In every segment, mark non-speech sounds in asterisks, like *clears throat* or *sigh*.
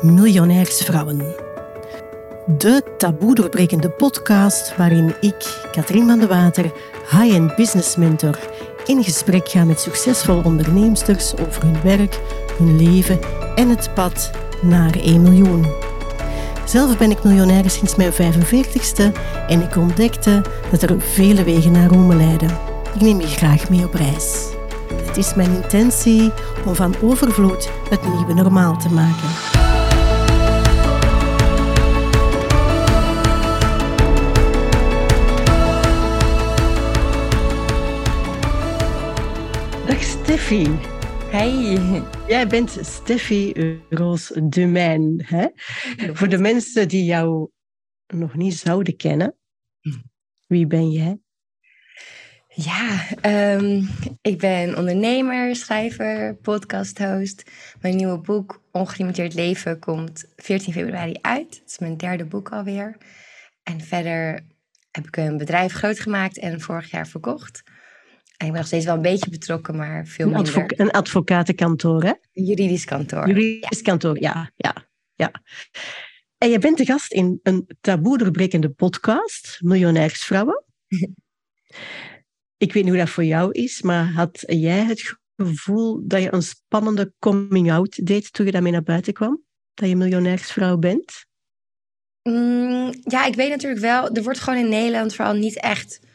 Miljonairsvrouwen. De taboe doorbrekende podcast waarin ik, Katrien van de Water, high-end business mentor, in gesprek ga met succesvolle onderneemsters over hun werk, hun leven en het pad naar 1 miljoen. Zelf ben ik miljonair sinds mijn 45ste en ik ontdekte dat er vele wegen naar Rome leiden. Ik neem je graag mee op reis. Het is mijn intentie om van overvloed het nieuwe normaal te maken. Steffi. Hey. Jij bent Steffi Roos Dumain. Hè? Voor de mensen die jou nog niet zouden kennen, wie ben jij? Ja, um, ik ben ondernemer, schrijver, podcasthost. Mijn nieuwe boek Ongelimiteerd Leven komt 14 februari uit. Het is mijn derde boek alweer. En verder heb ik een bedrijf groot gemaakt en vorig jaar verkocht. En ik ben nog steeds wel een beetje betrokken, maar veel een minder. Advoca een advocatenkantoor, hè? Een juridisch kantoor. Juridisch ja. kantoor, ja, ja, ja. En je bent de gast in een taboe doorbrekende podcast, Miljonairsvrouwen. *laughs* ik weet niet hoe dat voor jou is, maar had jij het gevoel dat je een spannende coming-out deed toen je daarmee naar buiten kwam? Dat je miljonairsvrouw bent? Mm, ja, ik weet natuurlijk wel, er wordt gewoon in Nederland vooral niet echt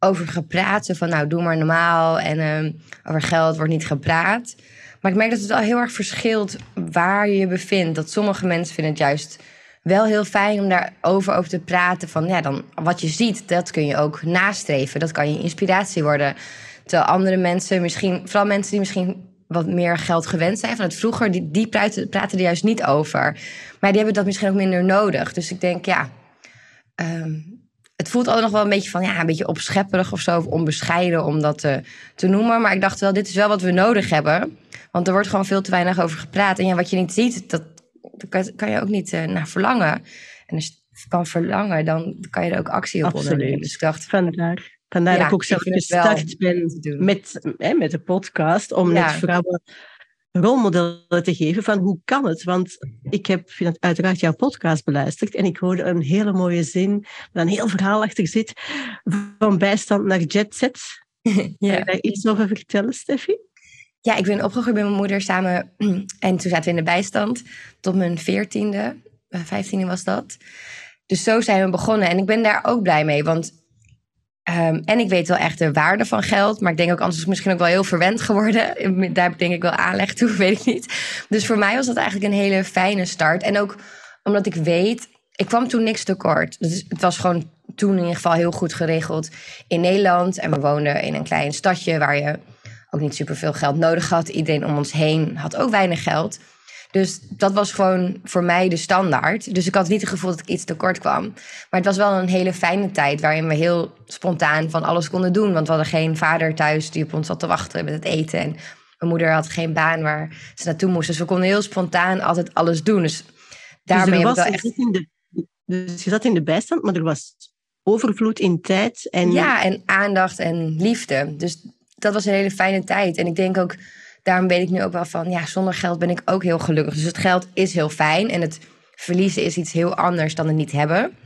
over gepraat. Zo van, nou, doe maar normaal. En um, over geld wordt niet gepraat. Maar ik merk dat het al heel erg verschilt waar je je bevindt. Dat sommige mensen vinden het juist wel heel fijn om daarover over te praten. Van ja, dan wat je ziet, dat kun je ook nastreven. Dat kan je inspiratie worden. Terwijl andere mensen, misschien, vooral mensen die misschien wat meer geld gewend zijn van het vroeger, die, die praten, er juist niet over. Maar die hebben dat misschien ook minder nodig. Dus ik denk, ja, um, het voelt altijd nog wel een beetje van, ja, een beetje opschepperig of zo, of onbescheiden om dat te, te noemen. Maar ik dacht wel, dit is wel wat we nodig hebben. Want er wordt gewoon veel te weinig over gepraat. En ja, wat je niet ziet, dat, dat kan je ook niet uh, naar verlangen. En als je kan verlangen, dan kan je er ook actie op Absoluut. ondernemen. Dus ik dacht, vandaar. Vandaar ja, dat ik ook zelf gestart ben met, hè, met de podcast, om ja. net vrouwen rolmodellen te geven van hoe kan het? Want ik heb uiteraard jouw podcast beluisterd en ik hoorde een hele mooie zin, waar een heel verhaal achter zit, van bijstand naar jetset. *laughs* Ja. Kan je daar iets over vertellen, Steffi? Ja, ik ben opgegroeid met mijn moeder samen *clears throat* en toen zaten we in de bijstand tot mijn veertiende, vijftiende was dat. Dus zo zijn we begonnen en ik ben daar ook blij mee, want Um, en ik weet wel echt de waarde van geld. Maar ik denk ook anders is misschien ook wel heel verwend geworden. *laughs* Daar denk ik wel aanleg toe, *laughs* weet ik niet. Dus voor mij was dat eigenlijk een hele fijne start. En ook omdat ik weet, ik kwam toen niks tekort. Dus het was gewoon toen in ieder geval heel goed geregeld in Nederland. En we woonden in een klein stadje waar je ook niet superveel geld nodig had. Iedereen om ons heen had ook weinig geld. Dus dat was gewoon voor mij de standaard. Dus ik had niet het gevoel dat ik iets tekort kwam. Maar het was wel een hele fijne tijd waarin we heel spontaan van alles konden doen. Want we hadden geen vader thuis die op ons zat te wachten met het eten. En mijn moeder had geen baan waar ze naartoe moest. Dus we konden heel spontaan altijd alles doen. Dus daarmee dus heb ik wel echt... In de, dus je zat in de bijstand, maar er was overvloed in tijd. En... Ja, en aandacht en liefde. Dus dat was een hele fijne tijd. En ik denk ook daarom weet ik nu ook wel van, ja, zonder geld ben ik ook heel gelukkig. Dus het geld is heel fijn en het verliezen is iets heel anders dan het niet hebben.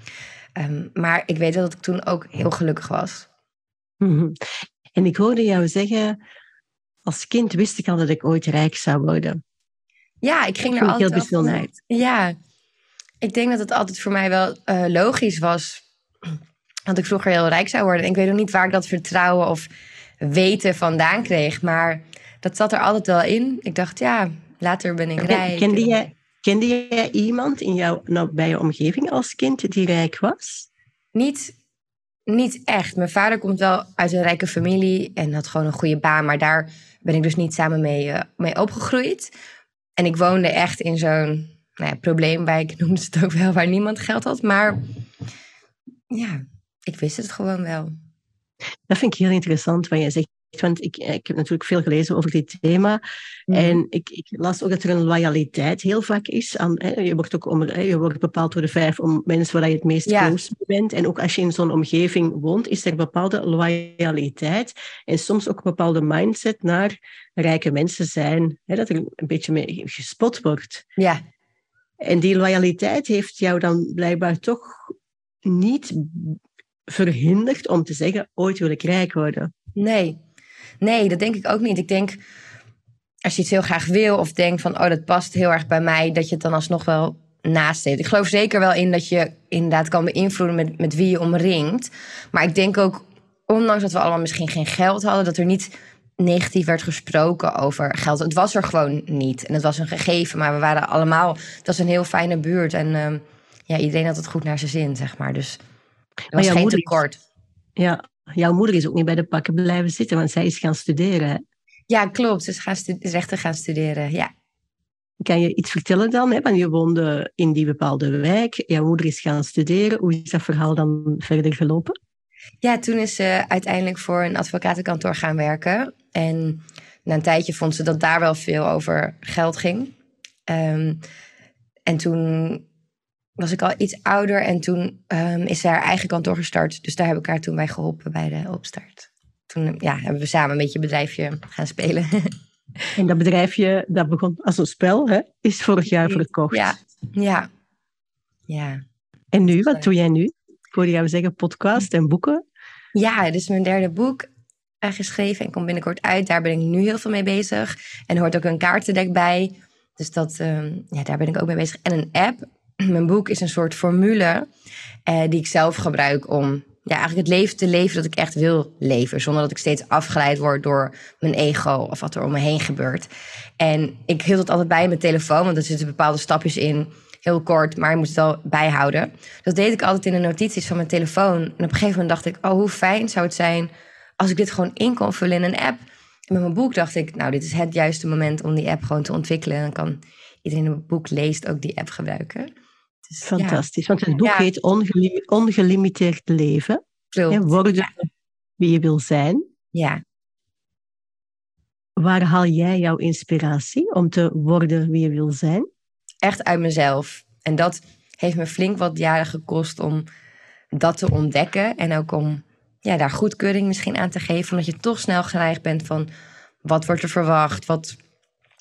Um, maar ik weet wel dat ik toen ook heel gelukkig was. Mm-hmm. En ik hoorde jou zeggen, als kind wist ik al dat ik ooit rijk zou worden. Ja, ik ging er altijd heel vanuit. Ja, ik denk dat het altijd voor mij wel uh, logisch was dat ik vroeger heel rijk zou worden. En ik weet ook niet waar ik dat vertrouwen of weten vandaan kreeg, maar dat zat er altijd wel in. Ik dacht, ja, later ben ik rijk. Kende jij, kende jij iemand in jouw nabije omgeving als kind die rijk was? Niet, niet echt. Mijn vader komt wel uit een rijke familie en had gewoon een goede baan. Maar daar ben ik dus niet samen mee, uh, mee opgegroeid. En ik woonde echt in zo'n nou ja, probleemwijk, *laughs* noemde ze het ook wel, waar niemand geld had. Maar ja, ik wist het gewoon wel. Dat vind ik heel interessant, wat jij zegt want ik, ik heb natuurlijk veel gelezen over dit thema. Mm. En ik, ik, las ook dat er een loyaliteit heel vaak is. Aan, hè, je, wordt ook om, hè, je wordt bepaald door de vijf om mensen waar je het meest ja. close bent. En ook als je in zo'n omgeving woont, is er een bepaalde loyaliteit. En soms ook een bepaalde mindset naar rijke mensen zijn. Hè, dat er een beetje mee gespot wordt. Ja. En die loyaliteit heeft jou dan blijkbaar toch niet verhinderd om te zeggen, ooit wil ik rijk worden. Nee, nee, dat denk ik ook niet. Ik denk, als je iets heel graag wil of denkt van, oh, dat past heel erg bij mij, dat je het dan alsnog wel naast Ik geloof zeker wel in dat je inderdaad kan beïnvloeden met, met wie je omringt. Maar ik denk ook, ondanks dat we allemaal misschien geen geld hadden, dat er niet negatief werd gesproken over geld. Het was er gewoon niet. En het was een gegeven, maar we waren allemaal. Dat was een heel fijne buurt. En uh, ja, iedereen had het goed naar zijn zin, zeg maar. Dus er was geen tekort. ja, jouw moeder is ook niet bij de pakken blijven zitten, want zij is gaan studeren. Ja, klopt. Ze is, gaan is rechten gaan studeren. Ja. Kan je iets vertellen dan? Hè? Want je woonde in die bepaalde wijk. Jouw moeder is gaan studeren. Hoe is dat verhaal dan verder gelopen? Ja, toen is ze uiteindelijk voor een advocatenkantoor gaan werken. En na een tijdje vond ze dat daar wel veel over geld ging. Um, en toen was ik al iets ouder en toen um, is ze haar eigen kantoor gestart. Dus daar heb ik haar toen bij geholpen bij de opstart. Toen ja, hebben we samen een beetje een bedrijfje gaan spelen. *laughs* En dat bedrijfje, dat begon als een spel, hè, is vorig jaar verkocht. Ja, ja. ja. En nu, wat doe jij nu? Ik hoorde jou zeggen podcast en boeken. Ja, dus mijn derde boek geschreven en komt binnenkort uit. Daar ben ik nu heel veel mee bezig. En er hoort ook een kaartendek bij. Dus dat, ehm, ja, daar ben ik ook mee bezig. En een app. Mijn boek is een soort formule uh, die ik zelf gebruik om ja, eigenlijk het leven te leven dat ik echt wil leven. Zonder dat ik steeds afgeleid word door mijn ego of wat er om me heen gebeurt. En ik hield het altijd bij in mijn telefoon, want er zitten bepaalde stapjes in. Heel kort, maar je moet het wel bijhouden. Dat deed ik altijd in de notities van mijn telefoon. En op een gegeven moment dacht ik, oh, hoe fijn zou het zijn als ik dit gewoon in kon vullen in een app. En met mijn boek dacht ik, nou, dit is het juiste moment om die app gewoon te ontwikkelen. En dan kan iedereen die een boek leest ook die app gebruiken. Fantastisch, want het boek heet Ongelimiteerd leven. Klopt. worden wie je wil zijn. Ja. Waar haal jij jouw inspiratie om te worden wie je wil zijn? Echt uit mezelf. En dat heeft me flink wat jaren gekost om dat te ontdekken. En ook om ja, daar goedkeuring misschien aan te geven. Omdat je toch snel geneigd bent van wat wordt er verwacht? Wat,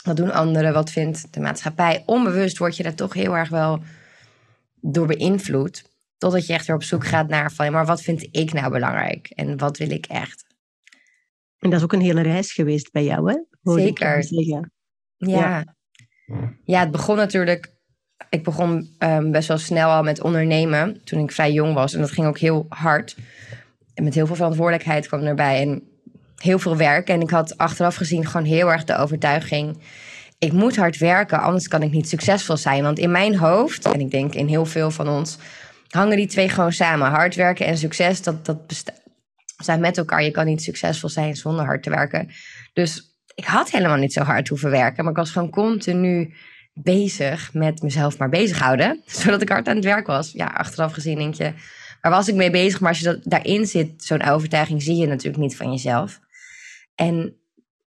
wat doen anderen? Wat vindt de maatschappij? Onbewust word je daar toch heel erg wel door beïnvloed. Totdat je echt weer op zoek gaat naar van, maar wat vind ik nou belangrijk? En wat wil ik echt? En dat is ook een hele reis geweest bij jou, hè? Zeker. Ja. ja. het begon natuurlijk... Ik begon um, best wel snel al met ondernemen toen ik vrij jong was. En dat ging ook heel hard. En met heel veel verantwoordelijkheid kwam erbij. En heel veel werk. En ik had achteraf gezien gewoon heel erg de overtuiging ik moet hard werken, anders kan ik niet succesvol zijn. Want in mijn hoofd, en ik denk in heel veel van ons, hangen die twee gewoon samen. Hard werken en succes, dat, dat bestaat met elkaar. Je kan niet succesvol zijn zonder hard te werken. Dus ik had helemaal niet zo hard hoeven werken, maar ik was gewoon continu bezig met mezelf maar bezighouden, *laughs* zodat ik hard aan het werk was. Ja, achteraf gezien denk je, waar was ik mee bezig? Maar als je dat, daarin zit, zo'n overtuiging, zie je natuurlijk niet van jezelf. En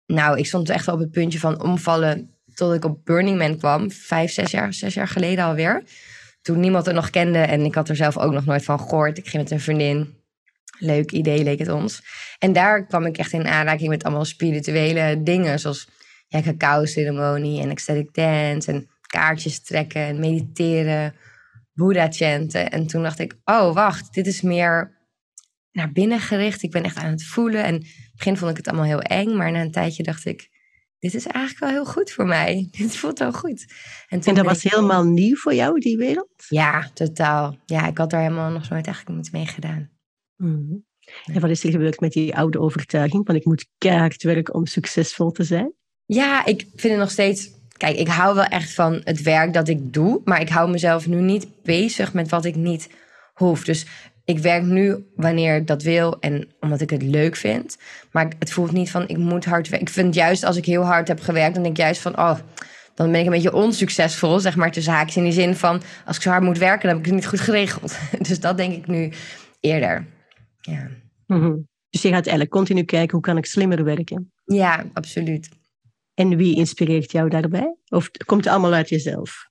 nou, ik stond echt wel op het puntje van omvallen tot ik op Burning Man kwam, vijf, zes jaar, zes jaar geleden alweer. Toen niemand het nog kende en ik had er zelf ook nog nooit van gehoord. Ik ging met een vriendin. Leuk idee leek het ons. En daar kwam ik echt in aanraking met allemaal spirituele dingen. Zoals ja, cacao-ceremonie en ecstatic dance en kaartjes trekken en mediteren. Boeddha-chanten. En toen dacht ik, oh wacht, dit is meer naar binnen gericht. Ik ben echt aan het voelen. En in het begin vond ik het allemaal heel eng. Maar na een tijdje dacht ik, dit is eigenlijk wel heel goed voor mij. *laughs* Dit voelt wel goed. En, en dat was helemaal nieuw voor jou, die wereld? Ja, totaal. Ja, ik had daar helemaal nog nooit eigenlijk iets mee gedaan. Mm. En wat is er gebeurd met die oude overtuiging van ik moet keihard werken om succesvol te zijn? Ja, ik vind het nog steeds... Kijk, ik hou wel echt van het werk dat ik doe, maar ik hou mezelf nu niet bezig met wat ik niet hoef. Dus ik werk nu wanneer ik dat wil en omdat ik het leuk vind. Maar het voelt niet van ik moet hard werken. Ik vind juist als ik heel hard heb gewerkt, dan denk ik juist van oh, dan ben ik een beetje onsuccesvol, zeg maar tussen haakjes. In die zin van als ik zo hard moet werken, dan heb ik het niet goed geregeld. *laughs* Dus dat denk ik nu eerder. Ja. Mhm. Dus je gaat eigenlijk continu kijken hoe kan ik slimmer werken? Ja, absoluut. En wie inspireert jou daarbij? Of komt het allemaal uit jezelf?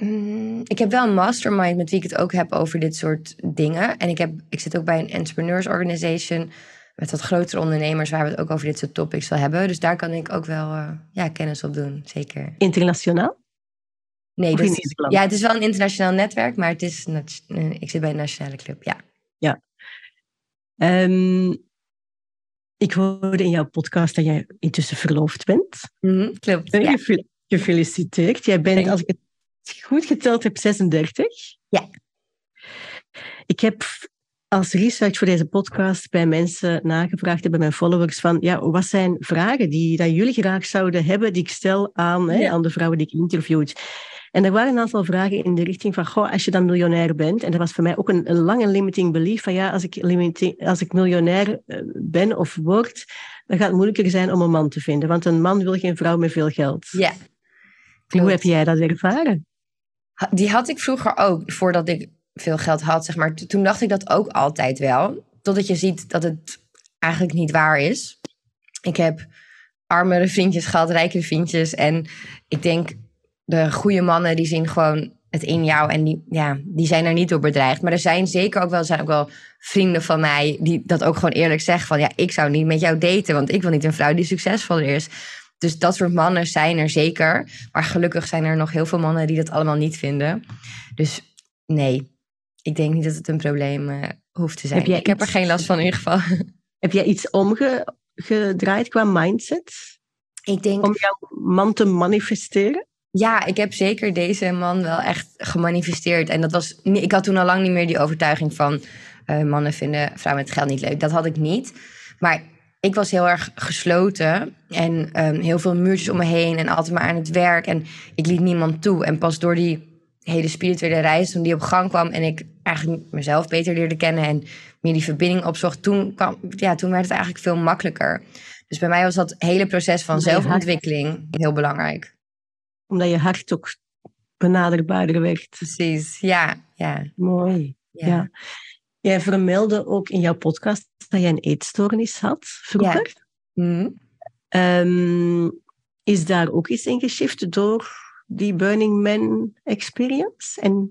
Mm, ik heb wel een mastermind met wie ik het ook heb over dit soort dingen. En ik, heb, ik zit ook bij een entrepreneurs organization met wat grotere ondernemers waar we het ook over dit soort topics wil hebben. Dus daar kan ik ook wel uh, ja, kennis op doen, zeker. Internationaal? Nee, dat is- Nederland? ja, het is wel een internationaal netwerk, maar het is, eh, ik zit bij een nationale club, ja. Ehm, ik hoorde in jouw podcast dat jij intussen verloofd bent. Mhm, klopt, Eh, ja. gefel- Gefeliciteerd. Jij bent, als ik het goed geteld heb, 36. Ja. Ik heb als research voor deze podcast bij mensen nagevraagd, bij mijn followers, van ja, wat zijn vragen die dat jullie graag zouden hebben, die ik stel aan, hè, Ja. aan de vrouwen die ik interviewd. En er waren een aantal vragen in de richting van, goh, als je dan miljonair bent, en dat was voor mij ook een, een lange limiting belief, van ja, als ik, als ik miljonair eh, ben of word, dan gaat het moeilijker zijn om een man te vinden, want een man wil geen vrouw met veel geld. Ja, Hoe heb jij dat ervaren? Die had ik vroeger ook, voordat ik veel geld had, zeg maar. Toen dacht ik dat ook altijd wel. Totdat je ziet dat het eigenlijk niet waar is. Ik heb armere vriendjes gehad, rijkere vriendjes. En ik denk, de goede mannen die zien gewoon het in jou. En die, ja, die zijn er niet door bedreigd. Maar er zijn zeker ook wel, zijn ook wel vrienden van mij die dat ook gewoon eerlijk zeggen. Van ja, ik zou niet met jou daten, want ik wil niet een vrouw die succesvoller is. Dus dat soort mannen zijn er zeker. Maar gelukkig zijn er nog heel veel mannen die dat allemaal niet vinden. Dus nee, ik denk niet dat het een probleem eh, hoeft te zijn. Heb ik heb er geen last van in ieder geval. *laughs* Heb jij iets omgedraaid qua mindset Ik denk, om jouw man te manifesteren? ja, ik heb zeker deze man wel echt gemanifesteerd. En dat was, ik had toen al lang niet meer die overtuiging van eh, mannen vinden vrouwen met geld niet leuk. Dat had ik niet. Maar ik was heel erg gesloten en ehm, heel veel muurtjes om me heen en altijd maar aan het werk. En ik liet niemand toe. En pas door die hele spirituele reis, toen die op gang kwam en ik eigenlijk mezelf beter leerde kennen en meer die verbinding opzocht, toen, kwam, ja, toen werd het eigenlijk veel makkelijker. Dus bij mij was dat hele proces van Omdat zelfontwikkeling heel belangrijk. Omdat je hart ook benaderbaarder werd. Precies, ja, ja, Mooi. ja. Ja. Jij vermeldde ook in jouw podcast dat jij een eetstoornis had vroeger. Mhm. Ehm, is daar ook iets in geshift door die Burning Man experience en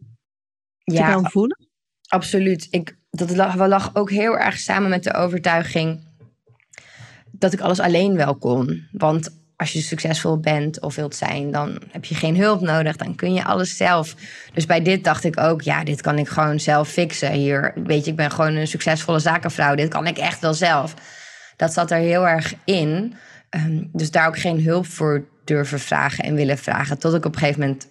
te Ja, gaan voelen? absoluut. Ik, dat lag, wel lag ook heel erg samen met de overtuiging dat ik alles alleen wel kon. Want als je succesvol bent of wilt zijn, dan heb je geen hulp nodig. Dan kun je alles zelf. Dus bij dit dacht ik ook, ja, dit kan ik gewoon zelf fixen. Hier, weet je, ik ben gewoon een succesvolle zakenvrouw. Dit kan ik echt wel zelf. Dat zat er heel erg in. Ehm, dus daar ook geen hulp voor durven vragen en willen vragen. Tot ik op een gegeven moment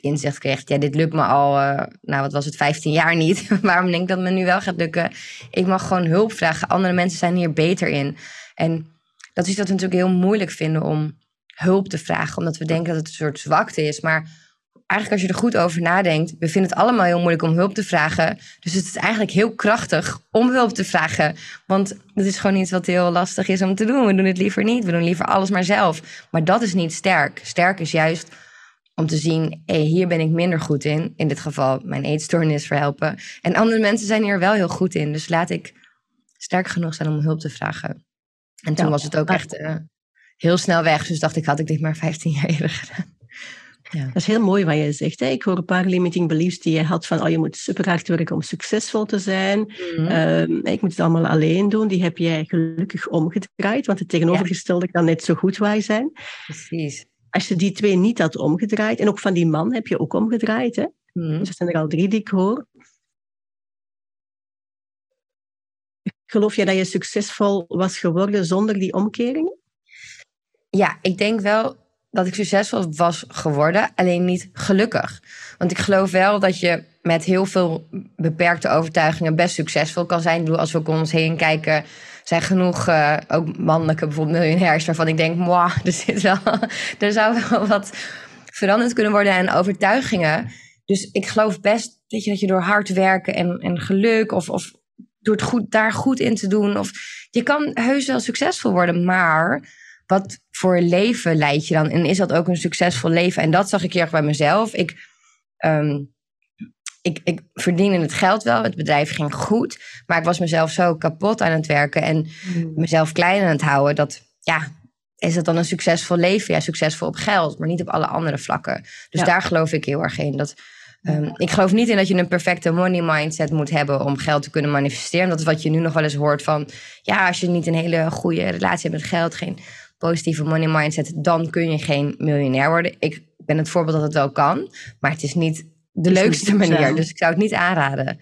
inzicht kreeg. Ja, dit lukt me al, eh, nou wat was het, 15 jaar niet. *laughs* Waarom denk ik dat het me nu wel gaat lukken? Ik mag gewoon hulp vragen. Andere mensen zijn hier beter in. En dat is dat we natuurlijk heel moeilijk vinden om hulp te vragen. Omdat we denken dat het een soort zwakte is. Maar eigenlijk als je er goed over nadenkt. We vinden het allemaal heel moeilijk om hulp te vragen. Dus het is eigenlijk heel krachtig om hulp te vragen. Want het is gewoon iets wat heel lastig is om te doen. We doen het liever niet. We doen liever alles maar zelf. Maar dat is niet sterk. Sterk is juist om te zien, hé, hier ben ik minder goed in. In dit geval mijn eetstoornis verhelpen. En andere mensen zijn hier wel heel goed in. Dus laat ik sterk genoeg zijn om hulp te vragen. En toen Ja, was het ook maar- echt eh, heel snel weg. Dus dacht ik, had ik dit maar 15 jaar eerder gedaan. *laughs* Dat is heel mooi wat je zegt. Hè? Ik hoor een paar limiting beliefs die je had van oh, je moet super hard werken om succesvol te zijn. Mhm. Ehm, ik moet het allemaal alleen doen. Die heb jij gelukkig omgedraaid, want het tegenovergestelde kan net zo goed waar zijn. Precies. Als je die twee niet had omgedraaid, en ook van die man heb je ook omgedraaid, hè? Mhm. dus er zijn er al drie die ik hoor. Geloof jij dat je succesvol was geworden zonder die omkeringen? Ja, ik denk wel dat ik succesvol was geworden, alleen niet gelukkig. Want ik geloof wel dat je met heel veel beperkte overtuigingen best succesvol kan zijn. Ik als we ook om ons heen kijken, zijn genoeg eh, ook mannelijke bijvoorbeeld miljonairs waarvan ik denk, moi, *laughs* er *laughs* er zou wel wat veranderd kunnen worden aan overtuigingen. Dus ik geloof best je, dat je door hard werken en, en geluk of, of door het goed, daar goed in te doen, of je kan heus wel succesvol worden, maar wat voor leven leid je dan? En is dat ook een succesvol leven? En dat zag ik heel erg bij mezelf. Ik, ehm, ik, ik verdiende het geld wel, het bedrijf ging goed, maar ik was mezelf zo kapot aan het werken en mezelf klein aan het houden. Dat ja, is dat dan een succesvol leven? Ja, succesvol op geld, maar niet op alle andere vlakken. Dus Ja. daar geloof ik heel erg in. Dat, ehm, ik geloof niet in dat je een perfecte money mindset moet hebben om geld te kunnen manifesteren. Dat is wat je nu nog wel eens hoort van, ja, als je niet een hele goede relatie hebt met geld, geen positieve money mindset, dan kun je geen miljonair worden. Ik ik ben het voorbeeld dat het wel kan, maar het is niet de leukste manier. Dus ik zou het niet aanraden.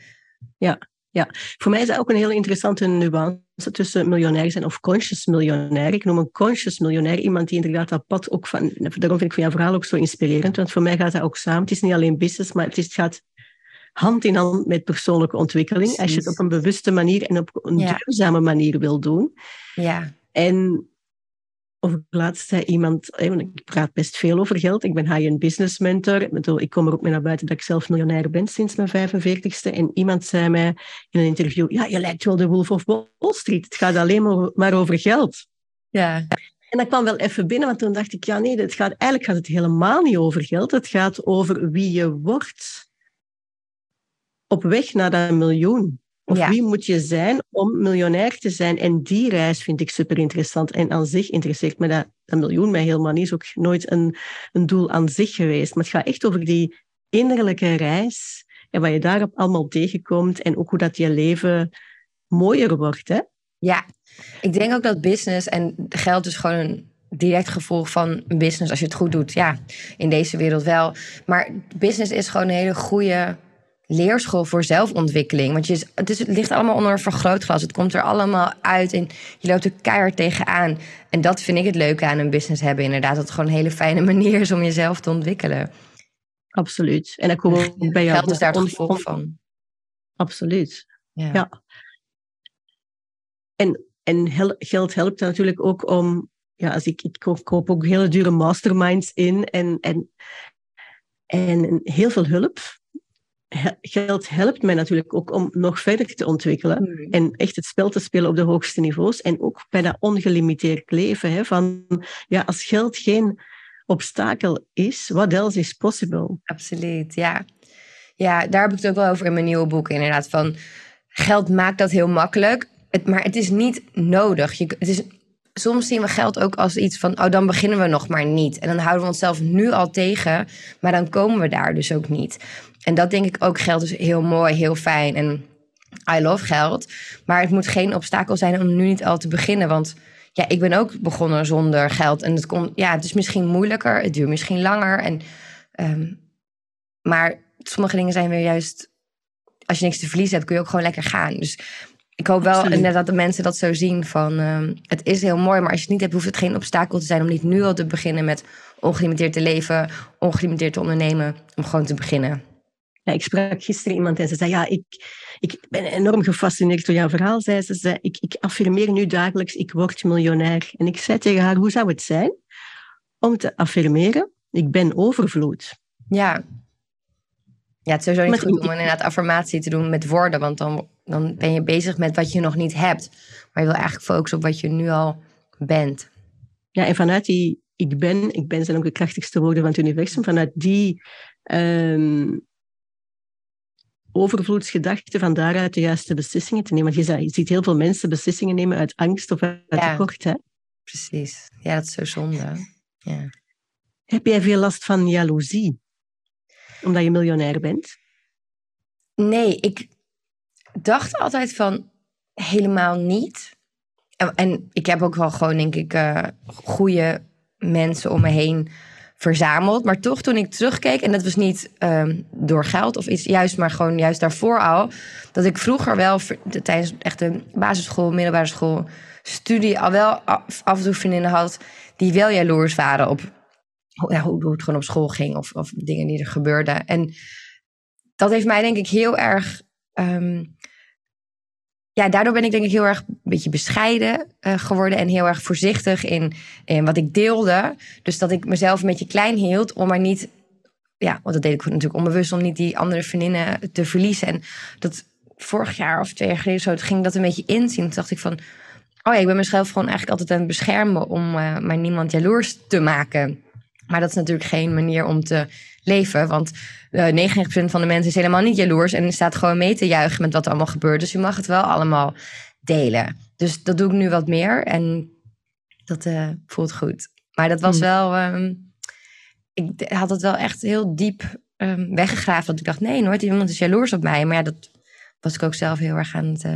Ja, ja, voor mij is dat ook een heel interessante nuance tussen miljonair zijn of conscious miljonair. Ik noem een conscious miljonair iemand die inderdaad dat pad ook van... Daarom vind ik van jouw verhaal ook zo inspirerend, want voor mij gaat dat ook samen. Het is niet alleen business, maar het, is, het gaat hand in hand met persoonlijke ontwikkeling. Als je het op een bewuste manier en op een duurzame manier wil doen. Ja. En of laatst zei iemand, ik praat best veel over geld, ik ben high-end business mentor, ik kom er ook mee naar buiten dat ik zelf miljonair ben sinds mijn 45ste. En iemand zei mij in een interview, ja, je lijkt wel de Wolf of Wall Street, het gaat alleen maar over geld. Ja. En dat kwam wel even binnen, want toen dacht ik, ja nee, het gaat, eigenlijk gaat het helemaal niet over geld, het gaat over wie je wordt op weg naar dat miljoen. Of wie moet je zijn om miljonair te zijn? En die reis vind ik super interessant. En aan zich interesseert me dat een miljoen mij helemaal niet. is ook nooit een, een doel aan zich geweest. Maar het gaat echt over die innerlijke reis. En wat je daarop allemaal tegenkomt. En ook hoe dat je leven mooier wordt. Hè? Ja, ik denk ook dat business en geld is gewoon een direct gevolg van een business als je het goed doet. Ja, in deze wereld wel. Maar business is gewoon een hele goede leerschool voor zelfontwikkeling. Want je, het, is, het ligt allemaal onder een vergrootglas. Het komt er allemaal uit en je loopt er keihard tegenaan. En dat vind ik het leuke aan een business hebben. Inderdaad, dat het gewoon een hele fijne *laughs* manier is om jezelf te ontwikkelen. Absoluut. En dan kom ik bij jou. Geld is daar het gevolg van. Absoluut. Ja. ja. En, en geld helpt natuurlijk ook om... Ja, als ik, ik koop ook hele dure masterminds in en, en, en heel veel hulp geld helpt mij natuurlijk ook om nog verder te ontwikkelen hmm. en echt het spel te spelen op de hoogste niveaus. En ook bij dat ongelimiteerd leven. Hè, van, ja, als geld geen obstakel is, what else is possible? Absoluut, ja. Ja, daar heb ik het ook wel over in mijn nieuwe boek inderdaad. Van, geld maakt dat heel makkelijk, het, maar het is niet nodig. Je, het is, soms zien we geld ook als iets van, oh dan beginnen we nog maar niet. En dan houden we onszelf nu al tegen, maar dan komen we daar dus ook niet. En dat denk ik ook, geld is heel mooi, heel fijn en I love geld. Maar het moet geen obstakel zijn om nu niet al te beginnen. Want ja, ik ben ook begonnen zonder geld. En het, komt, ja, het is misschien moeilijker, het duurt misschien langer. En, um, maar sommige dingen zijn weer juist, als je niks te verliezen hebt, kun je ook gewoon lekker gaan. Dus ik hoop wel net dat de mensen dat zo zien van um, het is heel mooi, maar als je het niet hebt, hoeft het geen obstakel te zijn om niet nu al te beginnen met ongelimiteerd te leven, ongelimiteerd te ondernemen, om gewoon te beginnen. Ja, ik sprak gisteren iemand en ze zei, ja, ik, ik ben enorm gefascineerd door jouw verhaal. Zei ze, zei, ik, ik affirmeer nu dagelijks, ik word miljonair. En ik zei tegen haar, hoe zou het zijn om te affirmeren, ik ben overvloed? Ja. Ja, het is sowieso niet goed om inderdaad affirmatie te doen met woorden, want dan, dan ben je bezig met wat je nog niet hebt. Maar je wil eigenlijk focussen op wat je nu al bent. Ja, en vanuit die ik ben, ik ben zijn ook de krachtigste woorden van het universum, vanuit die um, overvloedsgedachte van daaruit de juiste beslissingen te nemen. Want je, ziet heel veel mensen beslissingen nemen uit angst of uit tekort. Hè? Precies. Ja, dat is zo zonde. Ja. Heb jij veel last van jaloezie? Omdat je miljonair bent? Nee, ik dacht altijd van helemaal niet. En, en ik heb ook wel gewoon, denk ik, uh, goede mensen om me heen verzameld. Maar toch, toen ik terugkeek, en dat was niet um, door geld of iets, juist, maar gewoon juist daarvoor al, dat ik vroeger wel tijdens echt de basisschool, middelbare school, studie al wel af, had die wel jaloers waren op ja, hoe, hoe het gewoon op school ging of, of dingen die er gebeurden. En dat heeft mij denk ik heel erg um, ja, daardoor ben ik denk ik heel erg een beetje bescheiden uh, geworden en heel erg voorzichtig in, in wat ik deelde. Dus dat ik mezelf een beetje klein hield om maar niet, ja, want dat deed ik natuurlijk onbewust, om niet die andere vriendinnen te verliezen. En dat vorig jaar of twee jaar geleden zo, ging dat een beetje inzien. Toen dacht ik van, oh ja, ik ben mezelf gewoon eigenlijk altijd aan het beschermen om uh, maar niemand jaloers te maken. Maar dat is natuurlijk geen manier om te leven. Want uh, eh, 99% van de mensen is helemaal niet jaloers en staat gewoon mee te juichen met wat er allemaal gebeurt. Dus je mag het wel allemaal delen. Dus dat doe ik nu wat meer en dat uh, voelt goed. Maar dat was hmm. wel. Um, ik had het wel echt heel diep um, weggegraven. Dat ik dacht: nee, nooit iemand is jaloers op mij. Maar ja, dat was ik ook zelf heel erg aan het, uh,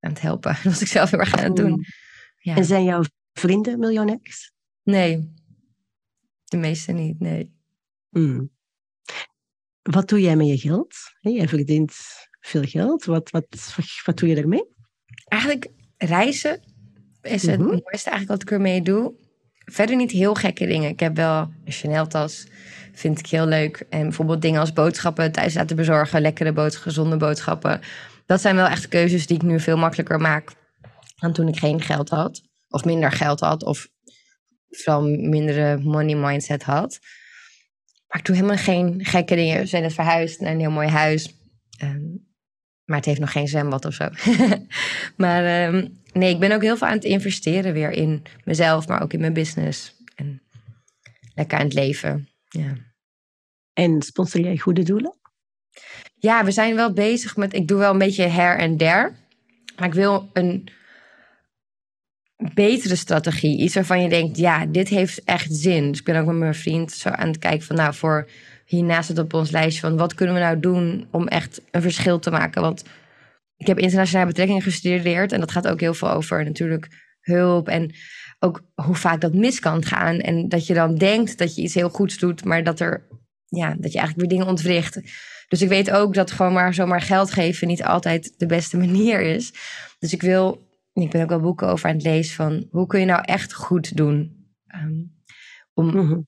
aan het helpen. *laughs* Dat was ik zelf heel erg aan het doen. Ja. En zijn jouw vrienden miljonairs? Nee, de meeste niet, nee. Hmm. Wat doe jij met je geld? Jij verdient veel geld. Wat, wat, wat, doe je ermee? Eigenlijk reizen is het mhm. mooiste eigenlijk wat ik ermee doe. Verder niet heel gekke dingen. Ik heb wel een Chanel-tas, vind ik heel leuk. En bijvoorbeeld dingen als boodschappen thuis laten bezorgen. Lekkere boodschappen, gezonde boodschappen. Dat zijn wel echt keuzes die ik nu veel makkelijker maak dan toen ik geen geld had. Of minder geld had. Of vooral mindere money mindset had. Maar ik doe helemaal geen gekke dingen. We zijn net verhuisd naar een heel mooi huis. Ehm, maar het heeft nog geen zwembad of zo. *laughs* maar ehm, nee, ik ben ook heel veel aan het investeren weer in mezelf, maar ook in mijn business. En lekker aan het leven. Ja. En sponsor jij goede doelen? Ja, we zijn wel bezig met. Ik doe wel een beetje her en der. Maar ik wil een betere strategie. Iets waarvan je denkt, ja, dit heeft echt zin. Dus ik ben ook met mijn vriend zo aan het kijken van, nou, voor hiernaast het op ons lijstje van wat kunnen we nou doen om echt een verschil te maken. Want ik heb internationale betrekkingen gestudeerd en dat gaat ook heel veel over natuurlijk hulp en ook hoe vaak dat mis kan gaan. En dat je dan denkt dat je iets heel goeds doet, maar dat, er, ja, dat je eigenlijk weer dingen ontwricht. Dus ik weet ook dat gewoon maar zomaar geld geven niet altijd de beste *laughs* manier is. Dus ik wil ik ben ook wel boeken over aan het lezen van hoe kun je nou echt goed doen ehm, om, mhm.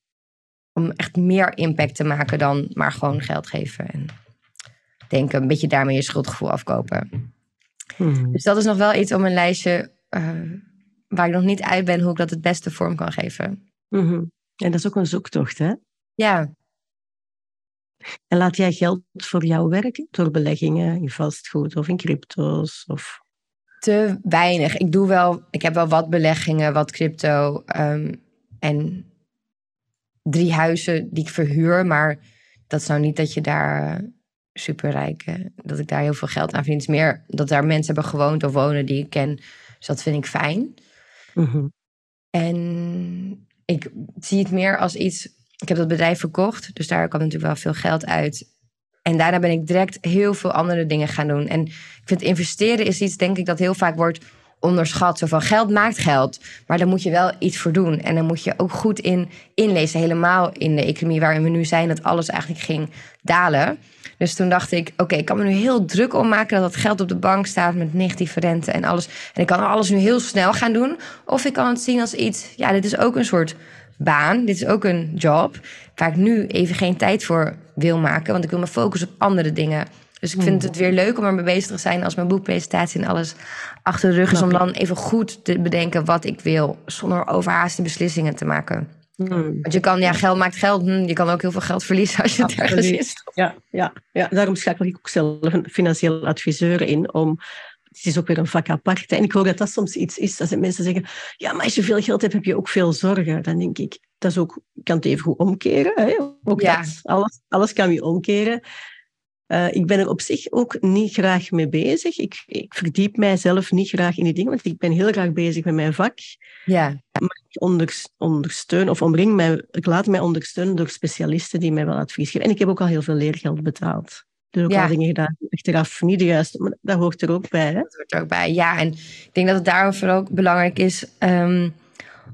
om echt meer impact te maken dan maar gewoon geld geven en denken, een beetje daarmee je schuldgevoel afkopen. Mhm. Dus dat is nog wel iets op mijn lijstje uh, waar ik nog niet uit ben hoe ik dat het beste vorm kan geven. Mhm. En dat is ook een zoektocht, hè? Ja. En laat jij geld voor jou werken door beleggingen in vastgoed of in crypto's? Of te weinig. Ik doe wel, ik heb wel wat beleggingen, wat crypto ehm, en drie huizen die ik verhuur, maar dat is nou niet dat je daar superrijk, uh, dat ik daar heel veel geld aan vind. Het is meer dat daar mensen hebben gewoond of wonen die ik ken. Dus dat vind ik fijn. Mhm. En ik zie het meer als iets. Ik heb dat bedrijf verkocht, dus daar kwam natuurlijk wel veel geld uit. En daarna ben ik direct heel veel andere dingen gaan doen. En ik vind investeren is iets, denk ik, dat heel vaak wordt onderschat. Zo van geld maakt geld, maar daar moet je wel iets voor doen. En dan moet je ook goed in inlezen, helemaal in de economie waarin we nu zijn, dat alles eigenlijk ging dalen. Dus toen dacht ik, oké, ik kan me nu heel druk om maken dat dat geld op de bank staat met negatieve rente en alles. En ik kan alles nu heel snel gaan doen. Of ik kan het zien als iets, ja, dit is ook een soort baan. Dit is ook een job waar ik nu even geen tijd voor wil maken. Want ik wil me focussen op andere dingen. Dus ik vind het weer leuk om ermee bezig te zijn als mijn boekpresentatie en alles achter de rug is. Om dan even goed te bedenken wat ik wil. Zonder overhaaste beslissingen te maken. Hmm. Want je kan, ja, geld maakt geld. Hm, je kan ook heel veel geld verliezen als je het ergens is. Ja, ja, ja, daarom schakel ik ook zelf een financieel adviseur in. Om het is ook weer een vak apart. En ik hoor dat dat soms iets is, dat mensen zeggen, ja, maar als je veel geld hebt, heb je ook veel zorgen. Dan denk ik, dat is ook, kan het even goed omkeren. Hè? Ook ja. dat, alles, alles kan je omkeren. Uh, ik ben er op zich ook niet graag mee bezig. Ik, ik verdiep mijzelf niet graag in die dingen, want ik ben heel graag bezig met mijn vak. Ja. Maar ik ondersteun of omring mij, ik laat mij ondersteunen door specialisten die mij wel advies geven. En ik heb ook al heel veel leergeld betaald. Dus ook ja. al dingen gedaan achteraf niet de juiste, maar dat hoort er ook bij. Hè? Dat hoort er ook bij, ja. En ik denk dat het daarom vooral ook belangrijk is um,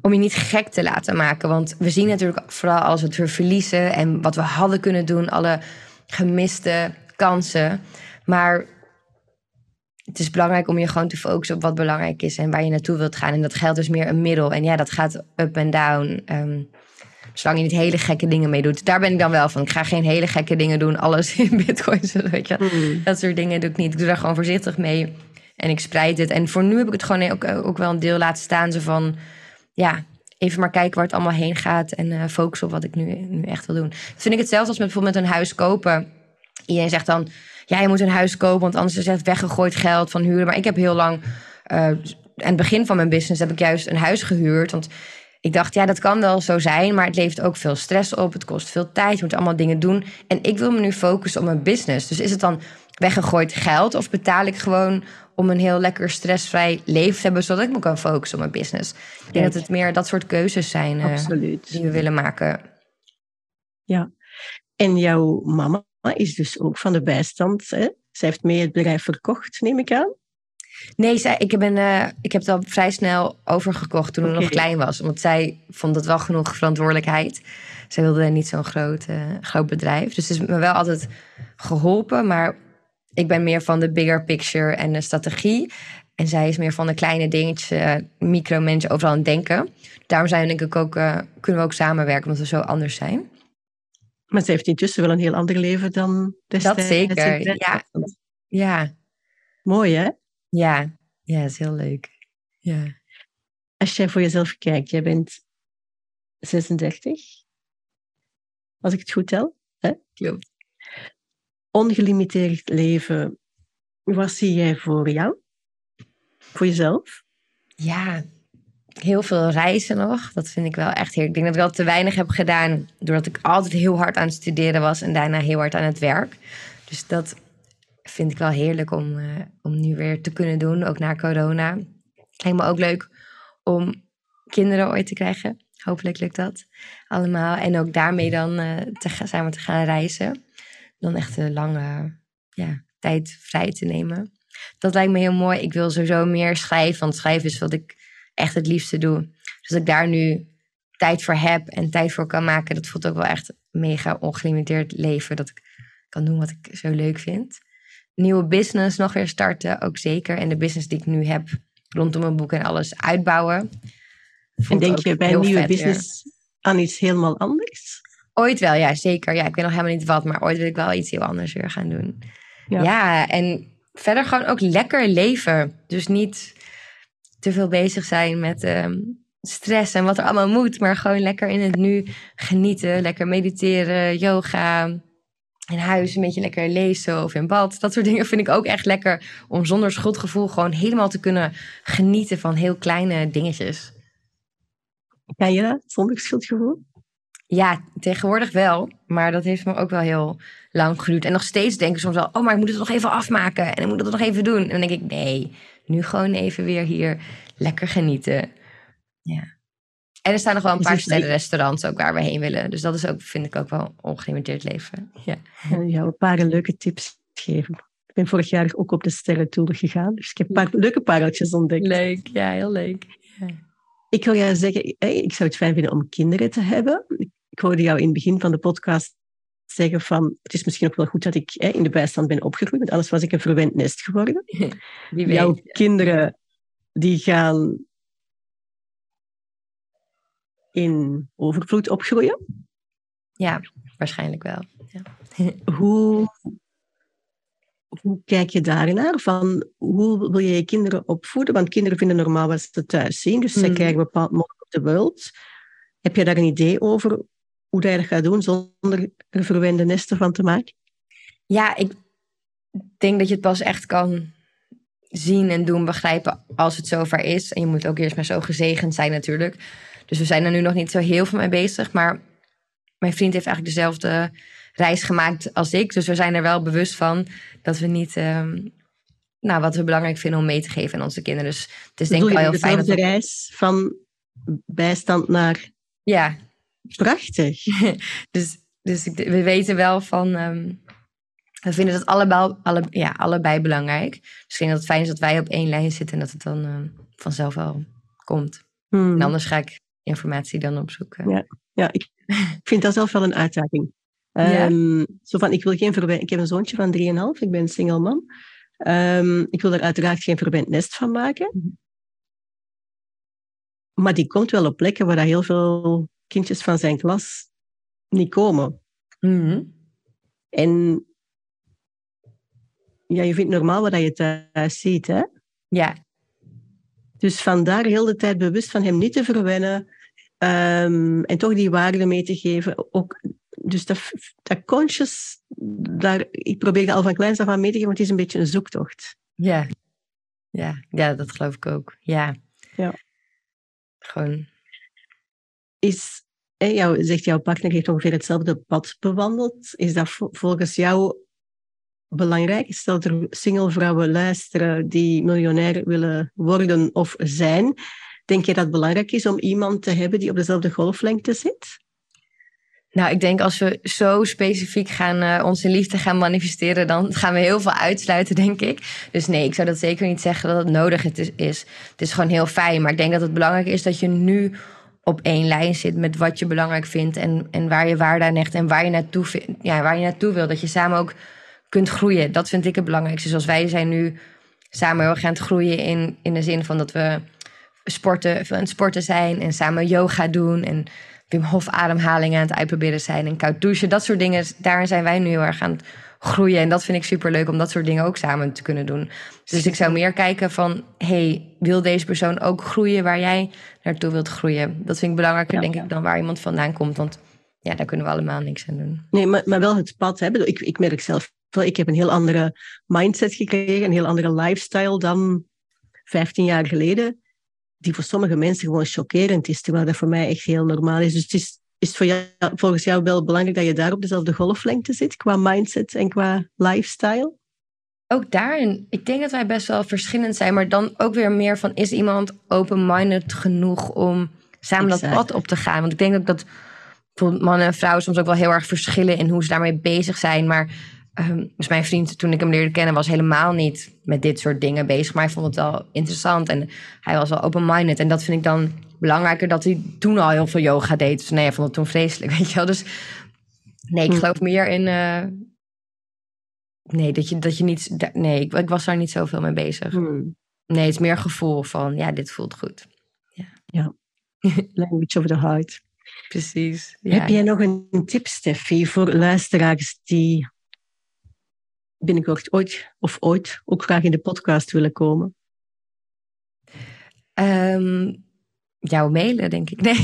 om je niet gek te laten maken. Want we zien natuurlijk vooral als we verliezen en wat we hadden kunnen doen, alle gemiste kansen. Maar het is belangrijk om je gewoon te focussen op wat belangrijk is en waar je naartoe wilt gaan. En dat geldt dus meer een middel. En ja, dat gaat up en down. Um, Zolang je niet hele gekke dingen mee doet. Daar ben ik dan wel van. Ik ga geen hele gekke dingen doen. Alles *laughs* in bitcoins. Weet je. Hmm. Dat soort dingen doe ik niet. Ik doe daar gewoon voorzichtig mee. En ik spreid het. En voor nu heb ik het gewoon ook, ook wel een deel laten staan. Zo van, ja, even maar kijken waar het allemaal heen gaat. En uh, focussen op wat ik nu, nu echt wil doen. vind ik hetzelfde als met bijvoorbeeld een huis kopen. Iedereen zegt dan, ja, je moet een huis kopen. Want anders is het weggegooid geld van huren. Maar ik heb heel lang... Uh, aan het begin van mijn business heb ik juist een huis gehuurd. Want ik dacht, ja, dat kan wel zo zijn, maar het levert ook veel stress op. Het kost veel tijd, je moet allemaal dingen doen. En ik wil me nu focussen op mijn business. Dus is het dan weggegooid geld of betaal ik gewoon om een heel lekker stressvrij leven te hebben, zodat ik me kan focussen op mijn business? Ik denk dat het meer dat soort keuzes zijn uh, die we willen maken. Ja, en jouw mama is dus ook van de bijstand. Hè? Zij heeft mee het bedrijf verkocht, neem ik aan. Nee, zij, ik, ben, eh, ik heb het al vrij snel overgekocht toen ik nog klein was. Want zij vond het wel genoeg verantwoordelijkheid. Zij wilde niet zo'n groot, eh, groot bedrijf. Dus het is me wel altijd geholpen. Maar ik ben meer van de bigger picture en de strategie. En zij is meer van de kleine dingetjes, eh, micromanagen, overal aan het denken. Daarom zijn we denk ik ook, kunnen we ook samenwerken, omdat we zo anders zijn. Maar ze heeft intussen wel een heel ander leven dan destijds. zeker, in ja. Ja, Mooi, hè? Ja, ja, dat is heel leuk. Ja. Als jij voor jezelf kijkt, jij bent 36. Als ik het goed tel. Klopt. Ongelimiteerd leven. Wat zie jij voor jou? Voor jezelf? Ja, heel veel reizen nog. Dat vind ik wel echt heerlijk. Ik denk dat ik wel te weinig heb gedaan. Doordat ik altijd heel hard aan het studeren was en daarna heel hard aan het werk. Dus dat vind ik wel heerlijk om, eh, om nu weer te kunnen doen, ook na corona. Lijkt me ook leuk om kinderen ooit te krijgen. Hopelijk lukt dat allemaal. En ook daarmee dan eh, te gaan, samen te gaan reizen. Dan echt een lange ja, tijd vrij te nemen. Dat lijkt me heel mooi. Ik wil sowieso meer schrijven, want schrijven is wat ik echt het liefste doe. Dus dat ik daar nu tijd voor heb en tijd voor kan maken, dat voelt ook wel echt mega ongelimiteerd leven. Dat ik kan doen wat ik zo leuk vind. Nieuwe business nog weer starten, ook zeker. En de business die ik nu heb rondom mijn boek en alles uitbouwen. En denk je bij een nieuwe weer. business aan iets helemaal anders? Ooit wel, ja, zeker. Ja, ik weet nog helemaal niet wat, maar ooit wil ik wel iets heel anders weer gaan doen. Ja. Ja, en verder gewoon ook lekker leven. Dus niet te veel bezig zijn met ehm, stress en wat er allemaal moet, maar gewoon lekker in het nu genieten. Lekker mediteren, yoga, in huis een beetje lekker lezen of in bad. Dat soort dingen vind ik ook echt lekker om zonder schuldgevoel gewoon helemaal te kunnen genieten van heel kleine dingetjes. Kan je dat zonder schuldgevoel? Ja, tegenwoordig wel. Maar dat heeft me ook wel heel lang geduurd. En nog steeds denk ik soms wel... oh, maar ik moet het nog even afmaken. En ik moet het nog even doen. En dan denk ik, nee, nu gewoon even weer hier lekker genieten. Ja. En er staan nog wel een Is paar het sterren leuk? restaurants ook waar we heen willen. Dus dat is ook, vind ik ook wel ongelimiteerd leven. Ja. En jou een paar leuke tips geven. Ik ben vorig jaar ook op de sterrentour gegaan, dus ik heb een paar leuke pareltjes ontdekt. Leuk, ja, heel leuk. Ik wil jou zeggen, hey, ik zou het fijn vinden om kinderen te hebben. Ik hoorde jou in het begin van de podcast zeggen van, het is misschien ook wel goed dat ik hè, in de bijstand ben opgegroeid, want anders was ik een verwend nest geworden. *laughs* Wie weet. Jouw kinderen, die gaan in overvloed opgroeien. Ja, waarschijnlijk wel. Ja. *laughs* Hoe, hoe kijk je daarnaar? Van, hoe wil je je kinderen opvoeden? Want kinderen vinden normaal wat ze thuis zien, dus zij Mm. krijgen een bepaald model op de wereld. Heb je daar een idee over hoe dat je dat gaat doen zonder er verwende nesten van te maken? Ja, ik denk dat je het pas echt kan zien en doen, begrijpen als het zover is. En je moet ook eerst maar zo gezegend zijn natuurlijk. Dus we zijn er nu nog niet zo heel veel mee bezig. Maar mijn vriend heeft eigenlijk dezelfde reis gemaakt als ik. Dus we zijn er wel bewust van dat we niet... ehm, nou, wat we belangrijk vinden om mee te geven aan onze kinderen. Dus het is denk ik wel heel fijn dat dezelfde we... reis van bijstand naar Ja, prachtig. *laughs* Dus, dus we weten wel van. ehm, we vinden dat allebei, alle, ja, allebei belangrijk. Dus ik denk dat het fijn is dat wij op één lijn zitten en dat het dan ehm, vanzelf wel komt. Hmm. En anders ga ik informatie dan opzoeken. Ja. Ja, ik *laughs* vind dat zelf wel een uitdaging. Ja? Ehm, zo van, ik, wil geen verwend, ik heb een zoontje van 3,5, ik ben single man. Ehm, ik wil er uiteraard geen verwend nest van maken. Mhm. Maar die komt wel op plekken waar heel veel kindjes van zijn klas niet komen. Mhm. En ja, je vindt normaal wat je thuis ziet, hè? Ja, Dus vandaar heel de tijd bewust van hem niet te verwennen ehm, en toch die waarde mee te geven. Ook, dus dat, dat conscious, daar, ik probeer dat al van kleins af aan mee te geven, want het is een beetje een zoektocht. ja. Ja, ja dat geloof ik ook. Ja. Ja. Gewoon. Is, hè, jou, zegt jouw partner heeft ongeveer hetzelfde pad bewandeld. Is dat vo- volgens jou belangrijk? Stel dat er single vrouwen luisteren die miljonair willen worden of zijn. Denk je dat het belangrijk is om iemand te hebben die op dezelfde golflengte zit? Nou, ik denk als we zo specifiek gaan uh, onze liefde gaan manifesteren, dan gaan we heel veel uitsluiten, denk ik. Dus nee, ik zou dat zeker niet zeggen dat het nodig is. Het is gewoon heel fijn. Maar ik denk dat het belangrijk is dat je nu op één lijn zit met wat je belangrijk vindt en, en waar je waarde aan hecht en waar je, naartoe, ja, waar je naartoe wil. Dat je samen ook kunt groeien. Dat vind ik het belangrijkste. Zoals wij zijn nu samen heel erg aan het groeien in, in de zin van dat we sporten, veel aan het sporten zijn en samen yoga doen en Wim Hof ademhalingen aan het uitproberen zijn en koud douchen. Dat soort dingen, daar zijn wij nu heel erg aan het groeien. En dat vind ik super leuk om dat soort dingen ook samen te kunnen doen. Dus ik zou meer kijken van, hey, wil deze persoon ook groeien waar jij naartoe wilt groeien? Dat vind ik belangrijker, denk ik, dan waar iemand vandaan komt. Want ja, daar kunnen we allemaal niks aan doen. Nee, maar, maar wel het pad. Hè? Ik, ik merk zelf ik heb een heel andere mindset gekregen, een heel andere lifestyle dan 15 jaar geleden die voor sommige mensen gewoon chockerend is, terwijl dat voor mij echt heel normaal is. Dus het is, is voor jou, volgens jou wel belangrijk dat je daar op dezelfde golflengte zit, qua mindset en qua lifestyle? Ook daarin, ik denk dat wij best wel verschillend zijn, maar dan ook weer meer van, is iemand open-minded genoeg om samen dat pad op te gaan? Want ik denk ook dat mannen en vrouwen soms ook wel heel erg verschillen in hoe ze daarmee bezig zijn, maar Um, dus mijn vriend, toen ik hem leerde kennen, was helemaal niet met dit soort dingen bezig. Maar hij vond het wel interessant en hij was wel open-minded. En dat vind ik dan belangrijker dat hij toen al heel veel yoga deed. Dus nee, hij vond het toen vreselijk, *laughs* weet je wel. Dus nee, ik hm. geloof meer in... Uh, nee, dat je, dat je niet... Nee, ik, ik was daar niet zoveel mee bezig. Hm. Nee, het is meer gevoel van, ja, dit voelt goed. Ja. ja. *laughs* Language of the heart. Precies. Ja. Heb jij nog een tip, Steffi, voor luisteraars die binnenkort ooit of ooit ook graag in de podcast willen komen? Um, jouw mailen, denk ik. Nee. *laughs*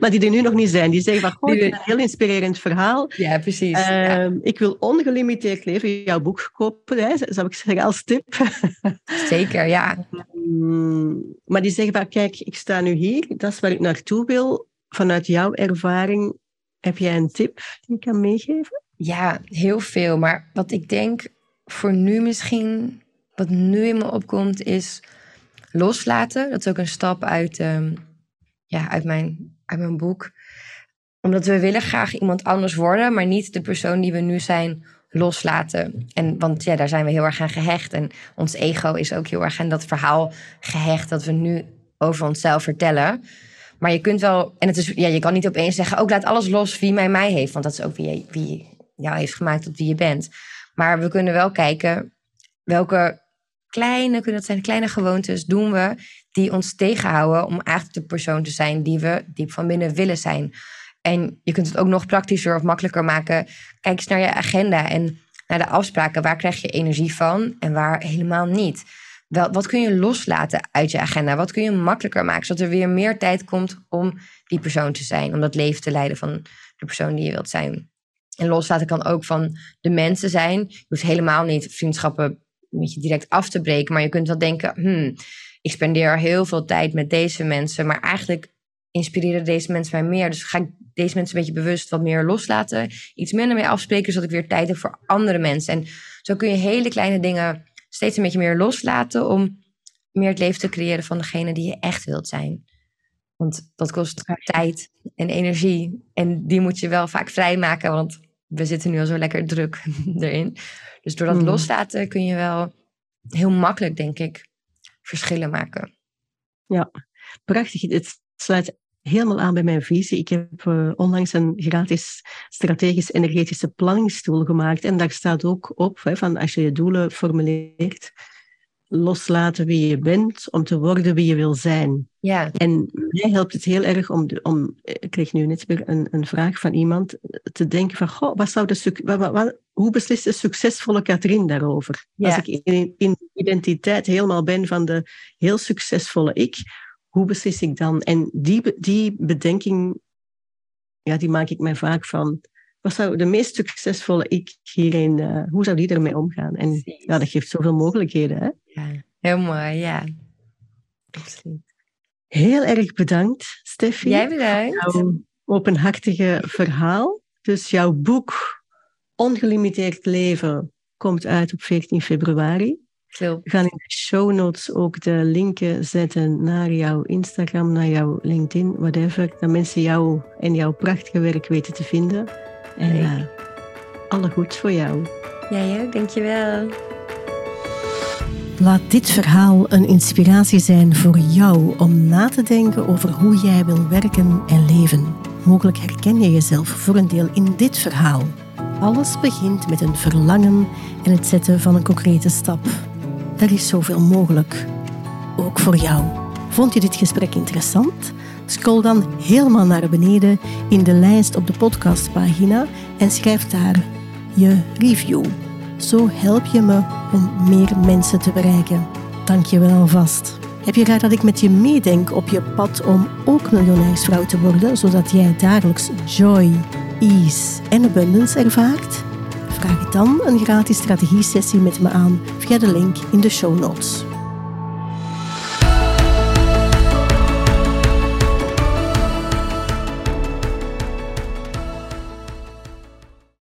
maar die er nu nog niet zijn. Die zeggen van, goh, een heel inspirerend verhaal. Ja, precies. Ehm, ik wil ongelimiteerd leven. Jouw boek kopen, hè, zou ik zeggen als tip. *laughs* Zeker, ja. Um, maar die zeggen van, kijk, ik sta nu hier. Dat is waar ik naartoe wil. Vanuit jouw ervaring, heb jij een tip die ik kan meegeven? Ja, heel veel. Maar wat ik denk voor nu misschien, wat nu in me opkomt, is loslaten. Dat is ook een stap uit, um, ja, uit, mijn, uit mijn boek. Omdat we willen graag iemand anders worden, maar niet de persoon die we nu zijn loslaten. En, want ja, daar zijn we heel erg aan gehecht. En ons ego is ook heel erg aan dat verhaal gehecht dat we nu over onszelf vertellen. Maar je kunt wel, en het is, ja, je kan niet opeens zeggen, ook laat alles los wie mij mij heeft. Want dat is ook wie, wie jou heeft gemaakt tot wie je bent. Maar we kunnen wel kijken welke kleine, kunnen dat zijn kleine gewoontes, doen we die ons tegenhouden om eigenlijk de persoon te zijn die we diep van binnen willen zijn. En je kunt het ook nog praktischer of makkelijker maken. Kijk eens naar je agenda en naar de afspraken. Waar krijg je energie van en waar helemaal niet? Wel, wat kun je loslaten uit je agenda? Wat kun je makkelijker maken, zodat er weer meer tijd komt om die persoon te zijn, om dat leven te leiden van de persoon die je wilt zijn? En loslaten kan ook van de mensen zijn. Je hoeft helemaal niet vriendschappen een beetje direct af te breken. Maar je kunt wel denken, hmm, ik spendeer heel veel tijd met deze mensen. Maar eigenlijk inspireren deze mensen mij meer. Dus ga ik deze mensen een beetje bewust wat meer loslaten. Iets minder mee afspreken, zodat ik weer tijd heb voor andere mensen. En zo kun je hele kleine dingen steeds een beetje meer loslaten. Om meer het leven te creëren van degene die je echt wilt zijn. Want dat kost tijd en energie. En die moet je wel vaak vrijmaken. Want we zitten nu al zo lekker druk *laughs* erin. Dus door dat mm. loslaten kun je wel heel makkelijk, denk ik, verschillen maken. Ja, prachtig. Het sluit helemaal aan bij mijn visie. Ik heb uh, onlangs een gratis strategisch energetische planningstoel gemaakt. En daar staat ook op, hè, van als je je doelen formuleert, loslaten wie je bent om te worden wie je wil zijn. Ja. En mij helpt het heel erg om, om ik kreeg nu net weer een, een vraag van iemand, te denken van, goh, wat zou de, wat, wat, hoe beslist de succesvolle Katrien daarover? Als ik in, in identiteit helemaal ben van de heel succesvolle ik, hoe beslis ik dan? En die, die bedenking, ja, die maak ik mij vaak van, wat zou de meest succesvolle ik hierin, uh, hoe zou die ermee omgaan? En ja, dat geeft zoveel mogelijkheden. Hè? Ja, heel mooi, ja. Absoluut. Heel erg bedankt, Steffi. Jij bedankt. Voor jouw openhartige verhaal. Dus jouw boek Ongelimiteerd Leven komt uit op 14 februari. Klopt. We gaan in de show notes ook de linken zetten naar jouw Instagram, naar jouw LinkedIn, whatever. Dat mensen jou en jouw prachtige werk weten te vinden. En uh, alle goeds voor jou. Jij ook, dankjewel. Laat dit verhaal een inspiratie zijn voor jou om na te denken over hoe jij wil werken en leven. Mogelijk herken je jezelf voor een deel in dit verhaal. Alles begint met een verlangen en het zetten van een concrete stap. Er is zoveel mogelijk. Ook voor jou. Vond je dit gesprek interessant? Scroll dan helemaal naar beneden in de lijst op de podcastpagina en schrijf daar je review. Zo help je me om meer mensen te bereiken. Dank je wel alvast. Heb je graag dat ik met je meedenk op je pad om ook miljonairsvrouw te worden, zodat jij dagelijks joy, ease en abundance ervaart? Vraag dan een gratis strategie-sessie met me aan via de link in de show notes.